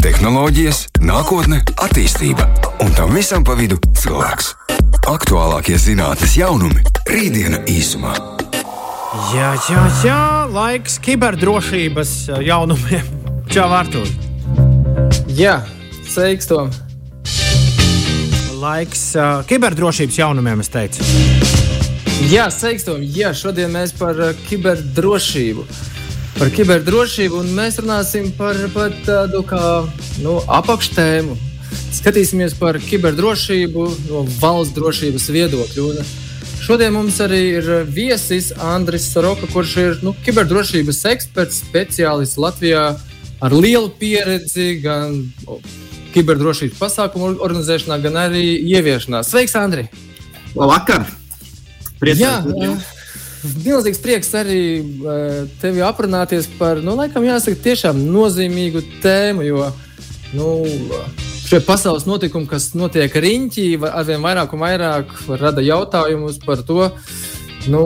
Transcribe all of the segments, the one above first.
tehnoloģijas, nākotne, attīstība un tam visam pa vidu cilvēks. Aktuālākie zinātnīs jaunumi - rītdiena īsumā. Jā, jā, jā, laiks kiberdrošības jaunumiem. Čau, Artur! Jā, sveiks, Tom! Laiks uh, kiberdrošības jaunumiem, es teicu. Jā, sveiks, Tom! Jā, šodien mēs par uh, kiberdrošību. Par kiberdrošību, un mēs runāsim par, par tādu kā nu, apakštēmu. Skatīsimies par kiberdrošību no valsts drošības viedokļa. Un šodien mums arī ir viesis Andris Soroka, kurš ir nu, kiberdrošības eksperts, speciālists Latvijā ar lielu pieredzi gan kiberdrošības pasākumu organizēšanā, gan arī ieviešanā. Sveiks, Andri! Labvakar! Jā, milzīgs prieks arī tevi aprunāties par, nu, laikam, jāsaka, tiešām nozīmīgu tēmu, jo, nu, šie pasaules notikumi, kas notiek riņķī, arvien vairāk un vairāk rada jautājumus par to, nu,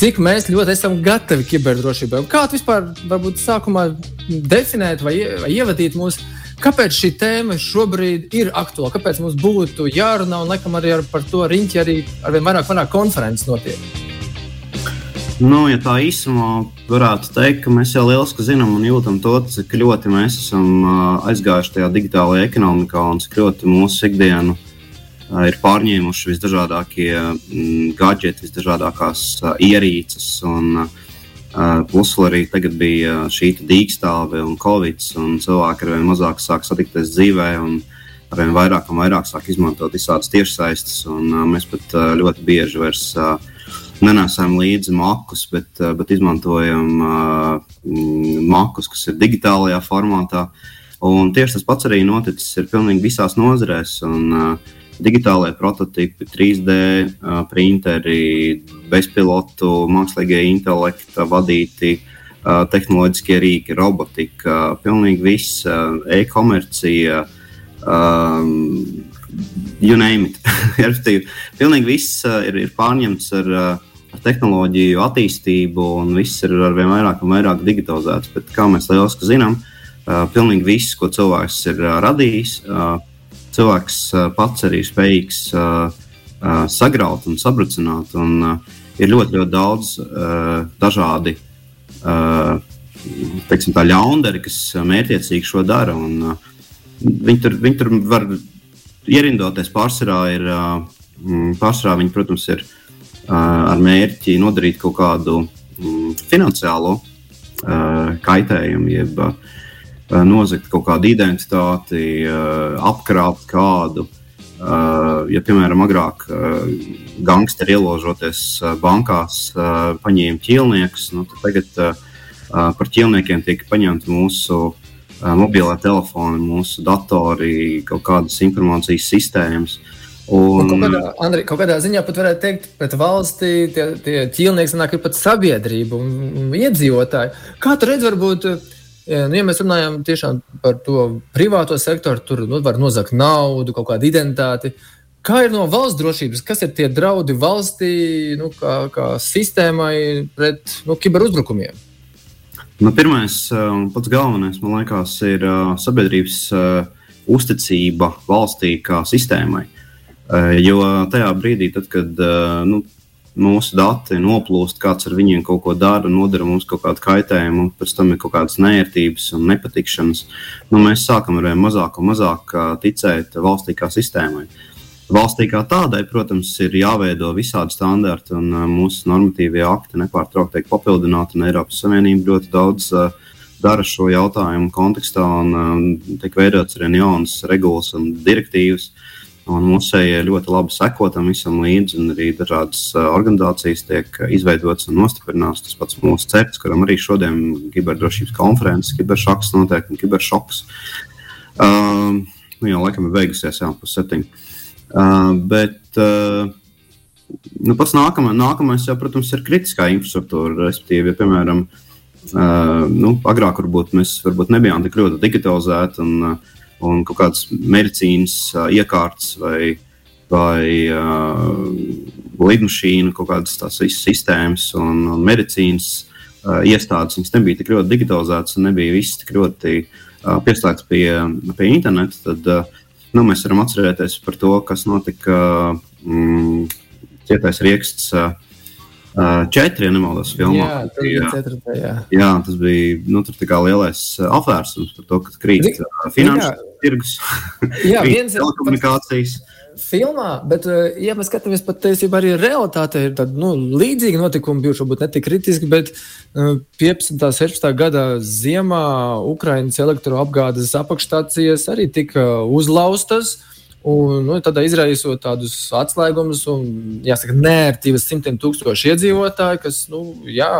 cik mēs ļoti esam gatavi kiberdrošībai. Kā tu vispār, varbūt, sākumā definēt vai, vai ievadīt mūsu Kāpēc šī tēma šobrīd ir aktuāla? Kāpēc mums būtu jārunā un laikam arī ar, par to riņķi arī ar vien vairāk, vairāk konferences notiek? Nu, ja tā īsumā varētu teikt, ka mēs jau lieliski zinām un jūtam to, cik ļoti mēs esam aizgājuši tajā digitālajā ekonomikā un cik ļoti mūsu ikdienu ir pārņēmuši visdažādākie gadgeti, visdažādākās ierīces. Un, Plus arī tagad bija šī dīkstāve un covid, un cilvēki ar vien mazāk sāk satikties dzīvē. Ar vien vairāk un vairāk sāk izmantot visādas tiešsaistes, un mēs pat ļoti bieži vairs nenesam līdzi makus, bet, bet izmantojam makus, kas ir digitālajā formātā. Un tieši tas pats arī noticis pilnīgi visās nozarēs. Un, uh, digitālajie prototypi, 3D printeri, bezpilotu, mākslīgie intelekta vadīti tehnoloģiskie rīki, robotika, pilnīgi viss, e-komercija, um, you name it. pilnīgi viss ir, ir pārņemts ar, ar tehnoloģiju attīstību, un viss ir ar vien vairāk un vairāk digitalizēts. Bet, kā mēs lieliski zinām, uh, pilnīgi viss, ko cilvēks ir uh, radījis, uh, cilvēks pats arī spējīgs sagraut un sabrucināt. Un, ir ļoti, ļoti daudz dažādi teiksim, ļaundari, kas mērķiecīgi šo dara. Un, viņi, tur, viņi tur var ierindoties pārsvarā. Ir, pārsvarā viņi, protams, ir ar mērķi nodarīt kaut kādu finansiālo kaitējumu, jeb uh, Eh, nozagt kaut kādu identitāti, eh, apkrāpt kādu. Eh, ja, piemēram, agrāk gangsteri ieložoties bankās, paņēma ķīlniekus, nu, tad tagad par ķīlniekiem tiek paņemti mūsu mobilā telefoni, mūsu datori, kaut kādas informācijas sistēmas. Un, un kaut, kādā, Andri, kaut kādā ziņā pat varētu teikt, ka valstī tie, tie ķīlnieki ir pat sabiedrība un, un iedzīvotāji. Kā tu redzi, varbūt Nu, ja mēs runājam par to privāto sektoru, tur nu, var nozagt naudu, kaut kādu identitāti. Kā ir no valsts drošības? Kas ir tie draudi valstī, nu, kā, kā sistēmai pret nu, kiberuzbrukumiem? Nu, pirmais un pats galvenais, man liekas, ir uh, sabiedrības uh, uzticība valstī kā sistēmai. Uh, jo tajā brīdī, tad, kad uh, nu, mūsu dati noplūst, kāds ar viņiem kaut ko dara, nodara mums kaut kādu kaitējumu, un pēc tam ir kaut kādas nērtības un nepatikšanas. Nu, mēs sākam ar vien mazāk un mazāk ticēt valstī kā sistēmai. Valstī kā tādai, protams, ir jāveido visādi standarti, un mūsu normatīvie akti nepārtraukti tiek papildināti, un Eiropas Savienība ļoti daudz uh, dara šo jautājumu kontekstā, un uh, tiek veidots arī jaunas regulas un direktīvas. Uh, Un musēji ļoti labi seko tam visam līdzi, un arī dažādas organizācijas tiek izveidotas un nostiprinātas. Tas pats mūsu CEPS, kuram arī šodien ir kiberdrošības konferences, kiberšoks notiek un kiberšoks. Uh, nu, jau laikam ir beigusies, jau pusseptiņi. Uh, bet uh, nu, pats nākamais, nākamais jau, protams, ir kritiskā infrastruktūra. Respektīvi, ja, piemēram, uh, nu, agrāk varbūt mēs varbūt nebijām tik ļoti digitalizēti. Un, uh, un kaut kādas medicīnas uh, iekārtas vai, vai uh, lidmašīnu, kaut kādas tās sistēmas un, un medicīnas uh, iestādes. Viņas nebija tik ļoti digitalizētas un nebija viss tik ļoti pieslēgts pie, pie interneta, tad nu, mēs varam atcerēties par to, kas notika mm, Cietais rieksts. Četri, ja nemaldos, filmā. Jā, tas bija ceturtā, jā. jā, tas bija nu, lielais apvērsums par to, ka krīt finanšu tirgus, viens telekomunikācijas. Ir filmā, bet, ja mēs skatāmies patiesībā arī realitāte, ir tāda nu, līdzīga notikuma bijuši, varbūt ne tik kritiski, bet 15. un 16. gada ziemā Ukraiņas elektroapgādes apakšstācijas arī tika uzlaustas. Un, nu, tādā izraisot tādus atslēgumus un, jāsaka, nērtības simtiem tūkstošu iedzīvotāju, kas, nu, jā,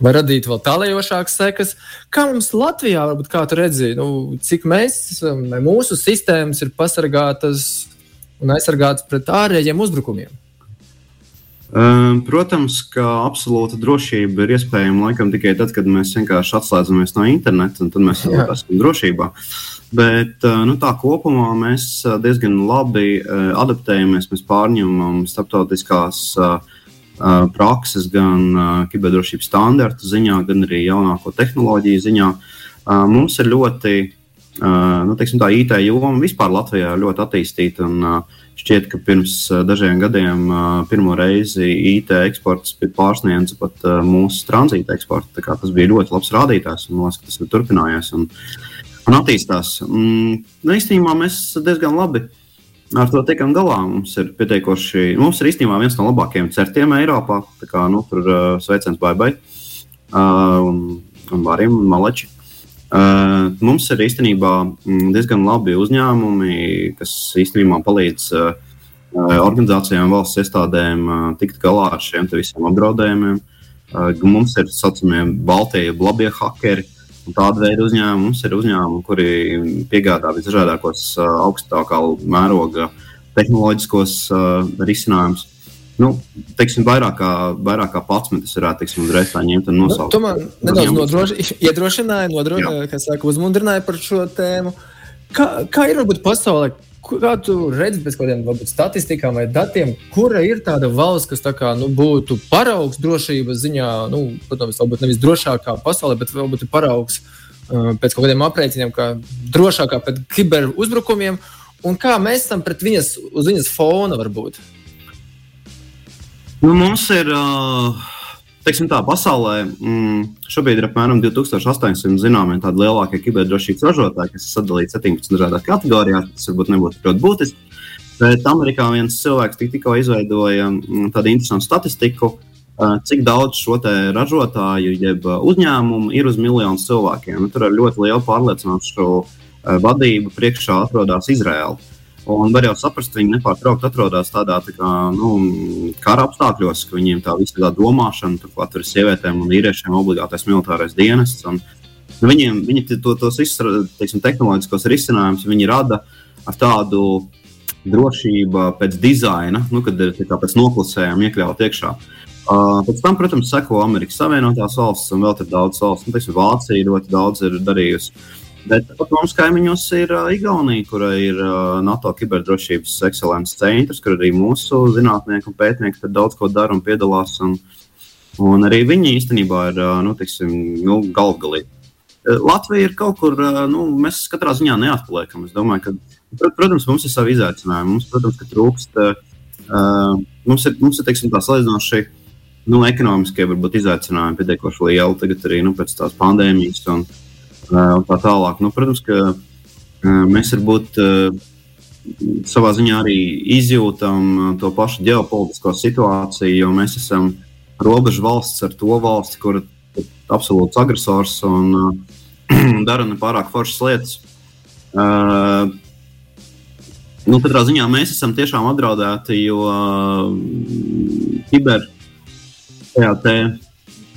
var radīt vēl tālējošākas sekas. Kā mums Latvijā, varbūt kā tu redzi, nu, cik mēs, mūsu sistēmas ir pasargātas un aizsargāts pret ārējiem uzbrukumiem? Ehm, protams, ka absolūta drošība ir iespējama laikam tikai tad, kad mēs vienkārši atslēdzamies no interneta, un tad mēs esam drošībā. Bet eh, nu, tā kopumā mēs eh, diezgan labi eh, adaptējamies, mēs pārņemam starptautiskās prakses gan kiberdrošības standartu ziņā, gan arī jaunāko tehnoloģiju ziņā. Mums ir ļoti nu, teiksim, tā IT joma vispār Latvijā ir ļoti attīstīta. Un, šķiet, ka pirms dažiem gadiem pirmo reizi IT eksports bija pārsniedzis pat mūsu tranzīta eksportu. Tas bija ļoti labs rādītājs un liekas, tas ir turpinājies un, un attīstās. Mm, nu, īstenībā mēs diezgan labi ar to tiekam galā. Mums ir pietiekoši, mums ir īstenībā viens no labākajiem certiem Eiropā. Tā kā nu, tur uh, sveiciens Baibai uh, un, un Vārim un Maleči. Uh, mums ir īstenībā mm, diezgan labi uzņēmumi, kas īstenībā palīdz uh, organizācijām, valsts iestādēm uh, tikt galā ar šiem visiem apdraudējumiem. Mums ir tā saucamie baltie, labie hackeri. Tāda veida uzņēmumi mums ir uzņēmumi, kuri piegādā visdažādākos augstākā mēroga tehnoloģiskos risinājumus nu, teiksim, vairāk kā, vairāk kā pats man tas varētu teiksim, uzreiz tā ņemt un nosaukt. Nu, man nedaudz nodroši, iedrošināji, nodro, saka, uzmundrināji par šo tēmu. Kā, kā ir varbūt pasaulē? Kā tu redzi pēc kādiem varbūt, statistikām vai datiem, kura ir tāda valsts, kas tā kā, nu, būtu paraugs drošības ziņā, nu, protams, varbūt nevis drošākā pasaulē, bet varbūt ir paraugs uh, pēc kaut kādiem aprēķiniem, kā drošākā pret kiberuzbrukumiem, un kā mēs esam pret viņas, uz viņas fona varbūt? Nu, mums ir, teiksim tā, pasaulē mm, šobrīd ir apmēram 2800 zināmie tādi lielākie kiberdrošības ražotāji, kas ir sadalīti 17 dažādās kategorijās. Tas varbūt nebūtu ļoti būtiski. Bet Amerikā viens cilvēks tik, tikko izveidoja mm, tādu interesantu statistiku, cik daudz šo ražotāju, jeb uzņēmumu ir uz miljonu cilvēkiem. Nu, tur ar ļoti lielu pārliecinošu vadību priekšā atrodas Izraela. Un var jau saprast, ka viņi nepārtraukti atrodas tādā tā kā, nu, kara apstākļos, ka viņiem tā visa tā domāšana, turklāt ar sievietēm un vīriešiem obligātais militārais dienests. Un, nu, viņiem, viņi to, tos visus teiksim, tehnoloģiskos risinājumus rada ar tādu drošību pēc dizaina, nu, kad ir pēc noklusējuma iekļaut iekšā. Uh, pēc tam, protams, seko Amerikas Savienotās valstis un vēl daudz valsts. Nu, teiksim, Vācija ļoti daudz ir darījusi. Bet pat mums kaimiņos ir uh, Igaunija, kurai ir uh, NATO kiberdrošības ekscelences centrs, kur arī mūsu zinātnieki un pētnieki daudz ko dara un piedalās. Un, un arī viņi īstenībā ir uh, nu, tiksim, nu, galvgalī. Uh, Latvija ir kaut kur, uh, nu, mēs katrā ziņā neatpaliekam. Es domāju, ka, protams, mums ir savi izaicinājumi. Mums, protams, ka trūkst, uh, mums ir, mums ir teiksim, tā salīdzinoši nu, ekonomiskie varbūt, izaicinājumi pietiekoši lieli tagad arī nu, pēc tās pandēmijas. Un, uh, un tā tālāk. Nu, protams, ka mēs varbūt savā ziņā arī izjūtam to pašu ģeopolitisko situāciju, jo mēs esam robežu valsts ar to valsti, kur ir absolūts agresors un dara nepārāk foršas lietas. Nu, katrā ziņā mēs esam tiešām apdraudēti, jo kiber tajā te,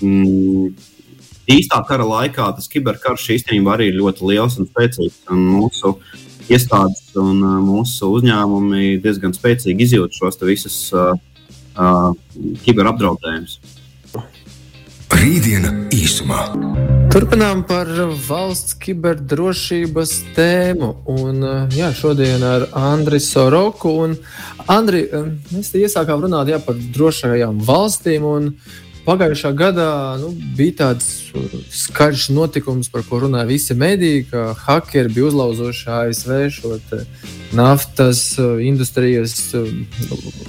mm, īstā kara laikā tas kiberkarš īstenībā arī ir ļoti liels un spēcīgs. Un mūsu iestādes un uh, mūsu uzņēmumi diezgan spēcīgi izjūt šos visus uh, uh, kiberapdraudējumus. Rītdiena īsumā. Turpinām par valsts kiberdrošības tēmu. Un, uh, jā, šodien ar Andriu Soroku. Un, Andri, um, mēs iesākām runāt jā, par drošajām valstīm. Un, pagājušā gadā nu, bija tāds skaļš notikums, par ko runāja visi mediji, ka hackeri bija uzlauzuši ASV šo naftas industrijas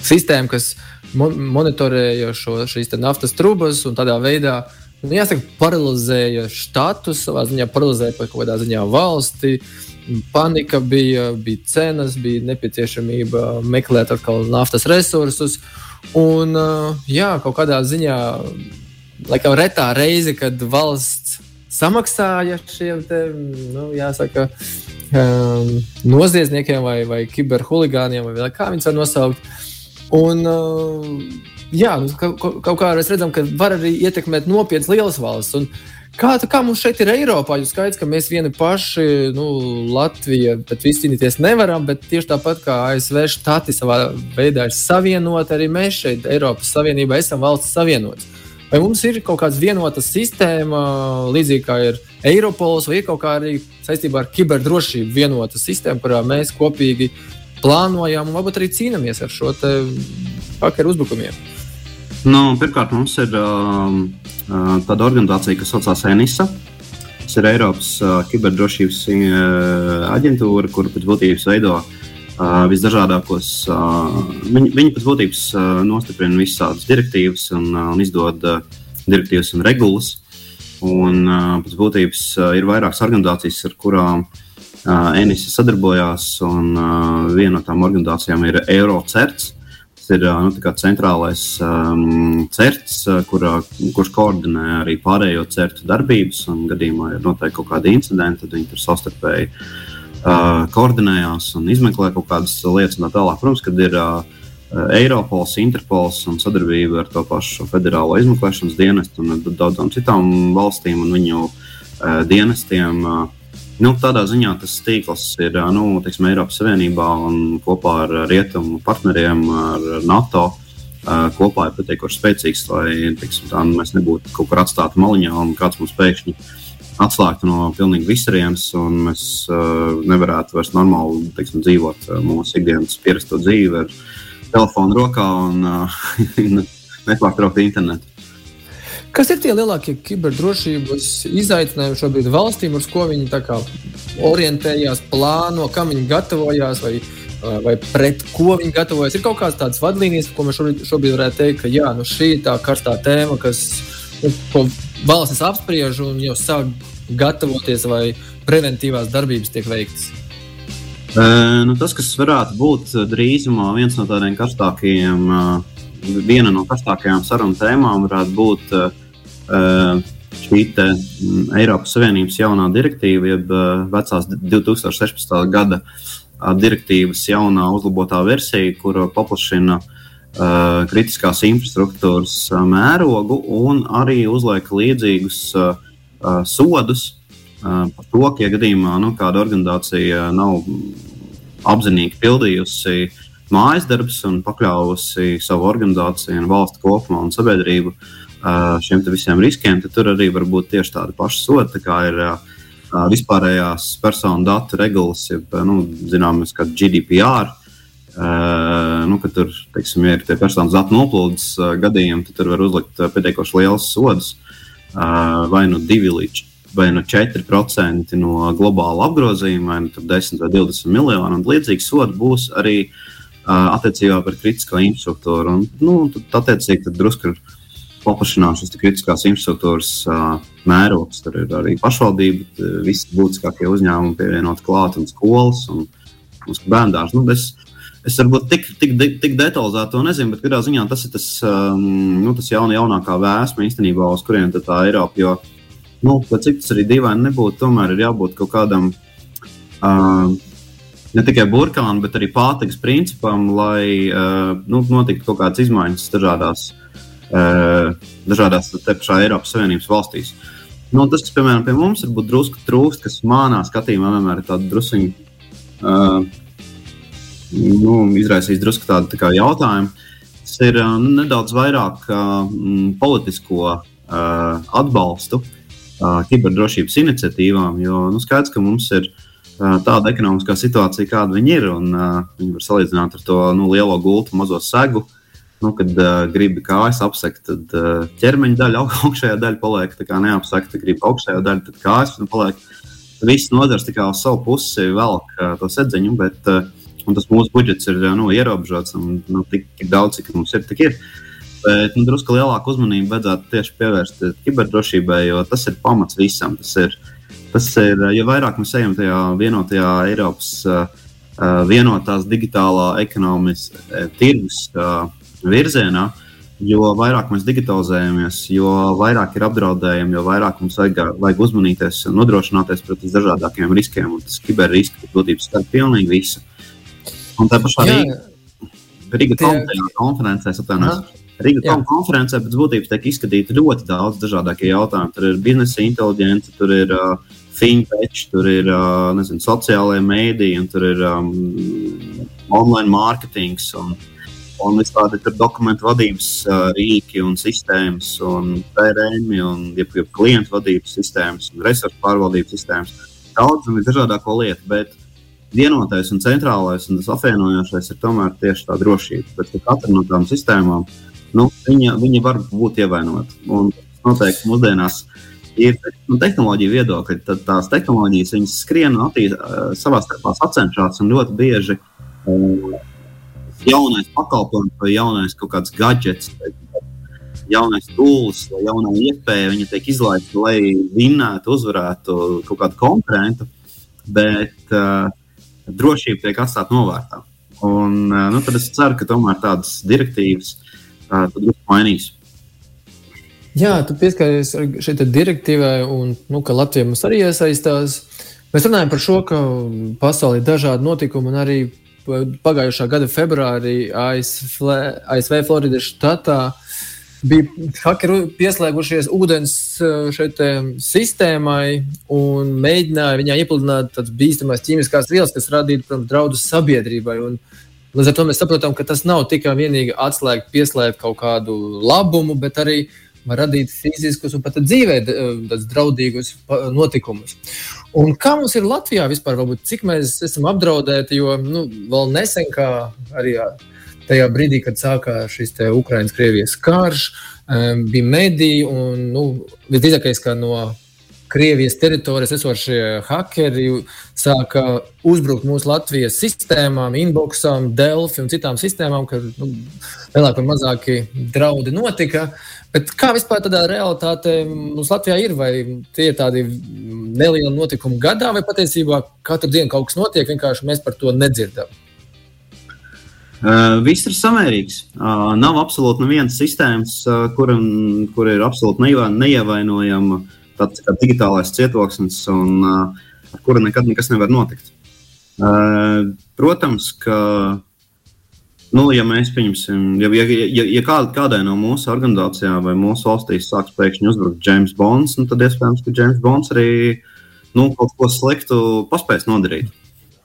sistēmu, kas monitorēja šo, šīs naftas trubas un tādā veidā. Nu, jāsaka, paralizēja štatus, savā ziņā paralizēja kaut kādā ziņā valsti. Panika bija, bija cenas, bija nepieciešamība meklēt atkal naftas resursus. Un, jā, kaut kādā ziņā, laikam, retā reize, kad valsts samaksāja šiem te, nu, jāsaka, um, noziedzniekiem vai, vai kiberhuligāniem, vai kā viņus var nosaukt. Un, uh, jā, nu, kaut, kaut kā mēs redzam, ka var arī ietekmēt nopietnas lielas valsts. Un, Kā, kā mums šeit ir Eiropā? Jūs skaidrs, ka mēs vieni paši, nu, Latvija, bet visi cīnīties nevaram, bet tieši tāpat kā ASV štati savā veidā ir savienoti, arī mēs šeit Eiropas Savienībā esam valsts savienots. Vai mums ir kaut kāda vienota sistēma, līdzīgi kā ir Eiropols, vai ir kaut kā arī saistībā ar kiberdrošību vienota sistēma, kurā mēs kopīgi plānojam un varbūt arī cīnāmies ar šo hakeru uzbrukumiem? Nu, pirmkārt, mums ir um, uh, tāda organizācija, kas saucās ENISA. Tas ir Eiropas uh, kiberdrošības uh, aģentūra, kur pēc būtības veido uh, visdažādākos. Uh, viņi, viņi pēc būtības uh, nostiprina visādas direktīvas un, uh, un izdod uh, direktīvas un regulas. Un, uh, pēc būtības uh, ir vairākas organizācijas, ar kurām uh, ENISA sadarbojās, un uh, viena no tām organizācijām ir Eurocerts ir nu, centrālais um, certs, kurā, kurš koordinē arī pārējo certu darbības. Gadījumā, ja notiek kaut kādi incidenti, tad viņi tur savstarpēji uh, koordinējās un izmeklē kaut kādas lietas un tā tālāk. Protams, kad ir uh, Eiropols, Interpols un sadarbība ar to pašu federālo izmeklēšanas dienestu un daudzām citām valstīm un viņu uh, dienestiem. Uh, Nu, tādā ziņā tas tīkls ir nu, teiksim, Eiropas Savienībā un kopā ar rietumu partneriem, ar NATO. Kopā ir pietiekoši spēcīgs, lai teiksim, tā, nu, mēs nebūtu kaut kur atstāti maliņā un kāds mums pēkšņi atslēgtu no pilnīgi visarienes, un mēs uh, nevarētu vairs normāli teiksim, dzīvot mūsu ikdienas pierasto dzīvi ar telefonu rokā un uh, nepārtraukti internetu. Kas ir tie lielākie kiberdrošības izaicinājumi šobrīd valstīm, uz ko viņi orientējās, plāno, kam viņi gatavojās, vai, vai pret ko viņi gatavojas? Ir kaut kādas tādas vadlīnijas, ko mēs šobrīd, šobrīd varētu teikt, ka jā, nu šī ir tā karstā tēma, kas nu, valstis apspriež un jau sāk gatavoties, vai preventīvās darbības tiek veiktas. Uh, nu, tas, kas varētu būt drīzumā viens no tādiem karstākajiem, viena no karstākajām sarunu tēmām, varētu būt uh, šī te, mm, Eiropas Savienības jaunā direktīva, jeb vecās 2016. gada direktīvas jaunā uzlabotā versija, kur paplašina kritiskās infrastruktūras mērogu un arī uzliek līdzīgus sodus par to, ka, ja gadījumā nu, kāda organizācija nav apzinīgi pildījusi mājas darbus un pakļāvusi savu organizāciju, un valsti kopumā un sabiedrību uh, šiem visiem riskiem, tad tur arī var būt tieši tāda paša soda, kā ir vispārējās personu datu regulas, jeb, nu, zināmas, kā GDPR. Uh, nu, tur teiksim, ja ir tie personas datu noplūdes uh, gadījumi, tad tur var uzlikt uh, pietiekoši liels sods, uh, vai nu 2 līdz vai nu 4% no globāla apgrozījuma, vai nu 10 vai 20 miljonu. Un līdzīgs sods būs arī uh, attiecībā par kritisko infrastruktūru. Un, nu, tad, attiecīgi, tad drusku ir paplašināt šīs kritiskās infrastruktūras mērogs. Tur ir arī pašvaldība, visi būtiskākie uzņēmumi pievienot klāt un skolas un, un bērndārs. Nu, es, es varbūt tik, tik, tik detalizēti to nezinu, bet kādā ziņā tas ir tas, nu, tas jauna, jaunākā vēsma īstenībā, uz kurien tā Eiropa. Jo, nu, cik tas arī dīvaini nebūtu, tomēr ir jābūt kaut kādam. Uh, ne tikai burkānu, bet arī pātagas principam, lai uh, nu, notiktu kaut kādas izmaiņas dažādās dažādās pašā Eiropas Savienības valstīs. Nu, tas, kas, piemēram, pie mums ir drusku trūkst, kas manā skatījumā vienmēr ir tāds druskuļi, uh, nu, izraisījis drusku tādu tā jautājumu. Tas ir uh, nedaudz vairāk uh, politisko uh, atbalstu uh, kiberdrošības iniciatīvām, jo nu, skaidrs, ka mums ir uh, tāda ekonomiskā situācija, kāda viņi ir, un uh, viņi var salīdzināt ar to nu, lielo gultu, mazo segu. Uh, nu, kad uh, gribi kājas apsekt, tad uh, ķermeņa daļa, augšējā daļa paliek neapsekta, gribi augšējā daļa, tad kājas paliek. Viss nodars tikai uz savu pusi velk uh, to sedziņu, bet uh, tas mūsu budžets ir nu, ierobežots un nu, tik, tik daudz, cik mums ir, tik ir. Bet nu, drusku lielāku uzmanību vajadzētu tieši pievērst kiberdrošībai, jo tas ir pamats visam. Tas ir, tas ir ja vairāk mēs ejam tajā vienotajā Eiropas uh, vienotās digitālā ekonomiskā tirgus uh, virzienā, jo vairāk mēs digitalizējamies, jo vairāk ir apdraudējumi, jo vairāk mums vajag, vajag uzmanīties un nodrošināties pret visdažādākajiem riskiem. Un tas kiberrisks būtībā skar pilnīgi visu. Un tā pašā Rīga, Rīga Tie... konferencē, atvainojos. Rīga Tom konferencē pēc būtības tiek izskatīti ļoti daudz dažādākie jautājumi. Tur ir biznesa inteligence, tur ir uh, fintech, tur ir uh, nezinu, sociālajie mēdīji, tur ir um, online mārketings. Un, uh, un visādi dokumentu vadības rīki un sistēmas, un PRM, un jeb, jeb klientu vadības sistēmas, un resursu pārvaldības sistēmas. Daudz un visdažādāko lietu, bet vienotais un centrālais un tas apvienojošais ir tomēr tieši tā drošība. Bet katra no tām sistēmām, nu, viņa, viņa var būt ievainota. Un noteikti mūsdienās ir nu, tehnoloģija viedokļa, tad tās tehnoloģijas skrien un attīstās savā starpā sacenšas un ļoti bieži. Um, jaunais pakalpojums vai jaunais kaut kāds gadgets. Jaunais tūlis vai jaunā iespēja, viņa tiek izlaista, lai vinnētu, uzvarētu kaut kādu konkurentu, bet uh, drošība tiek atstāta novārtā. Un, uh, nu, tad es ceru, ka tomēr tādas direktīvas uh, mainīs. Jā, tu pieskaries šeit direktīvai, un nu, Latvija mums arī iesaistās. Mēs runājam par šo, ka pasaulē ir dažādi notikumi, un arī pagājušā gada februārī ASV, ASV Floridas štatā bija hakeri pieslēgušies ūdens eh, šeit sistēmai un mēģināja viņā iepludināt tādas bīstamas ķīmiskās vielas, kas radītu protams, draudus sabiedrībai. Un, Līdz ar to mēs saprotam, ka tas nav tikai vienīgi atslēgt, pieslēgt kaut kādu labumu, bet arī var radīt fiziskus un pat dzīvē eh, draudīgus notikumus. Un kā mums ir Latvijā vispār, varbūt, cik mēs esam apdraudēti, jo nu, vēl nesen, kā arī tajā brīdī, kad sākās šis Ukraiņas-Krievijas karš, bija mediji un nu, visdrīzākais, ka no Krievijas teritorijas esošie hakeri sāka uzbrukt mūsu Latvijas sistēmām, inboxām, Delfi un citām sistēmām, kad nu, lielākie un mazākie draudi notika. Bet kā vispār tādā realitātē mums Latvijā ir? Vai tie ir tādi nelieli notikumi gadā, vai patiesībā katru dienu kaut kas notiek, vienkārši mēs par to nedzirdam? Uh, viss ir samērīgs. Uh, nav absolūti nevienas sistēmas, uh, kur, kur ir absolūti neievainojama uh, tāds kā digitālais cietoksnis, un uh, ar kuru nekad nekas nevar notikt. Uh, protams, ka, nu, ja mēs pieņemsim, ja, ja, ja, ja kād, kādai no mūsu organizācijām vai mūsu valstīs sāks pēkšņi uzbrukt James Bonds, nu, tad iespējams, ka James Bonds arī nu, kaut ko sliktu paspēs nodarīt.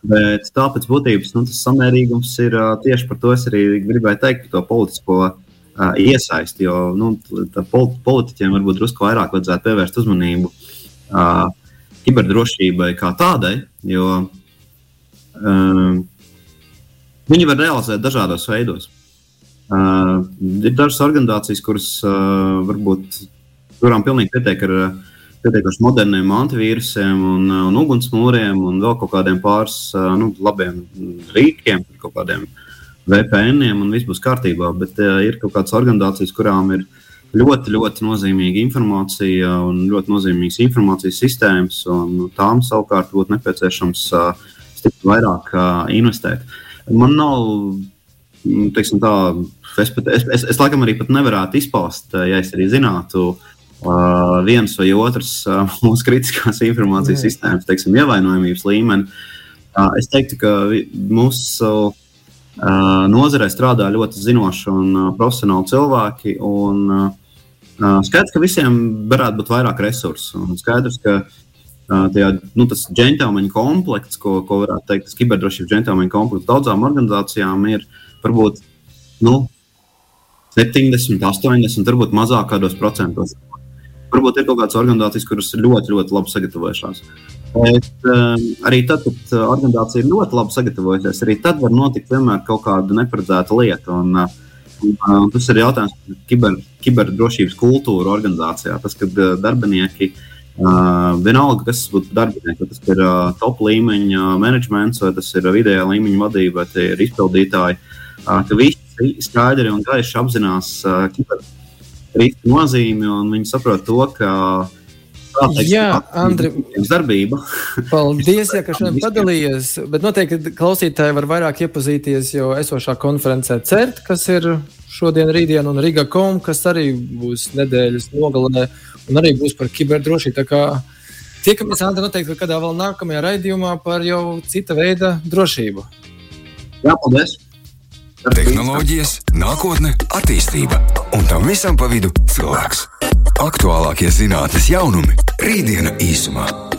Bet tāpēc būtības nu, tas samērīgums ir tieši par to es arī gribēju teikt, par to politisko uh, uh, iesaisti. Jo nu, politiķiem varbūt drusku vairāk vajadzētu pievērst uzmanību uh, kiberdrošībai kā tādai, jo uh, viņi var realizēt dažādos veidos. Uh, ir dažas organizācijas, kuras uh, varbūt kurām pilnīgi pietiek ar pietiekuši moderniem antivīrusiem un, un ugunsmūriem un vēl kaut kādiem pāris uh, nu, labiem rīkiem, kaut kādiem uh, VPN-iem un viss būs kārtībā. Bet uh, ir kaut kādas organizācijas, kurām ir ļoti, ļoti nozīmīga informācija un ļoti nozīmīgas informācijas sistēmas, un tām savukārt būtu nepieciešams uh, vairāk uh, investēt. Man nav, mm, teiksim, tā, es, pat, es, es, es laikam arī nevarētu izpaust, ja es arī zinātu. Uh, viens vai otrs uh, mūsu kritiskās informācijas mm. sistēmas, teiksim, ievainojamības līmeni. Uh, es teiktu, ka mūsu uh, Nozarē strādā ļoti zinoši un profesionāli cilvēki. Un, skaidrs, ka visiem varētu būt vairāk resursu. Un skaidrs, ka tajā, nu, tas džentlmeņa komplekts, ko, ko varētu teikt, tas kiberdrošības džentlmeņa komplekts daudzām organizācijām ir varbūt nu, 70, 80, varbūt mazāk kādos procentos. Varbūt ir kaut kādas organizācijas, kuras ir ļoti, ļoti labi sagatavojušās. Bet um, arī tad, kad uh, organizācija ir ļoti labi sagatavojusies, arī tad var notikt vienmēr kaut kāda neparedzēta lieta. Un, uh, Un, tas ir jautājums par kiber, kiberdrošības kultūru organizācijā. Tas, kad darbinieki, vienalga, kas būtu darbinieki, vai tas ir top līmeņa menedžments, vai tas ir vidējā līmeņa vadība, vai tie ir izpildītāji, ka visi skaidri un gaiši apzinās kiberrisku nozīmi un viņi saprot to, ka Teiks, Jā, Andri, darbība. paldies, ja, ka šodien padalījies. Bet noteikti klausītāji var vairāk iepazīties jau esošā konferencē CERT, kas ir šodien, rītdien, un Riga Kom, kas arī būs nedēļas nogalē, un arī būs par kiberdrošību. Tiekamies, Andri, noteikti kādā vēl nākamajā raidījumā par jau cita veida drošību. Jā, paldies! Tehnoloģijas, nākotne, attīstība un tam visam pa vidu cilvēks. Aktuālākie zinātnīs jaunumi - rītdiena īsumā.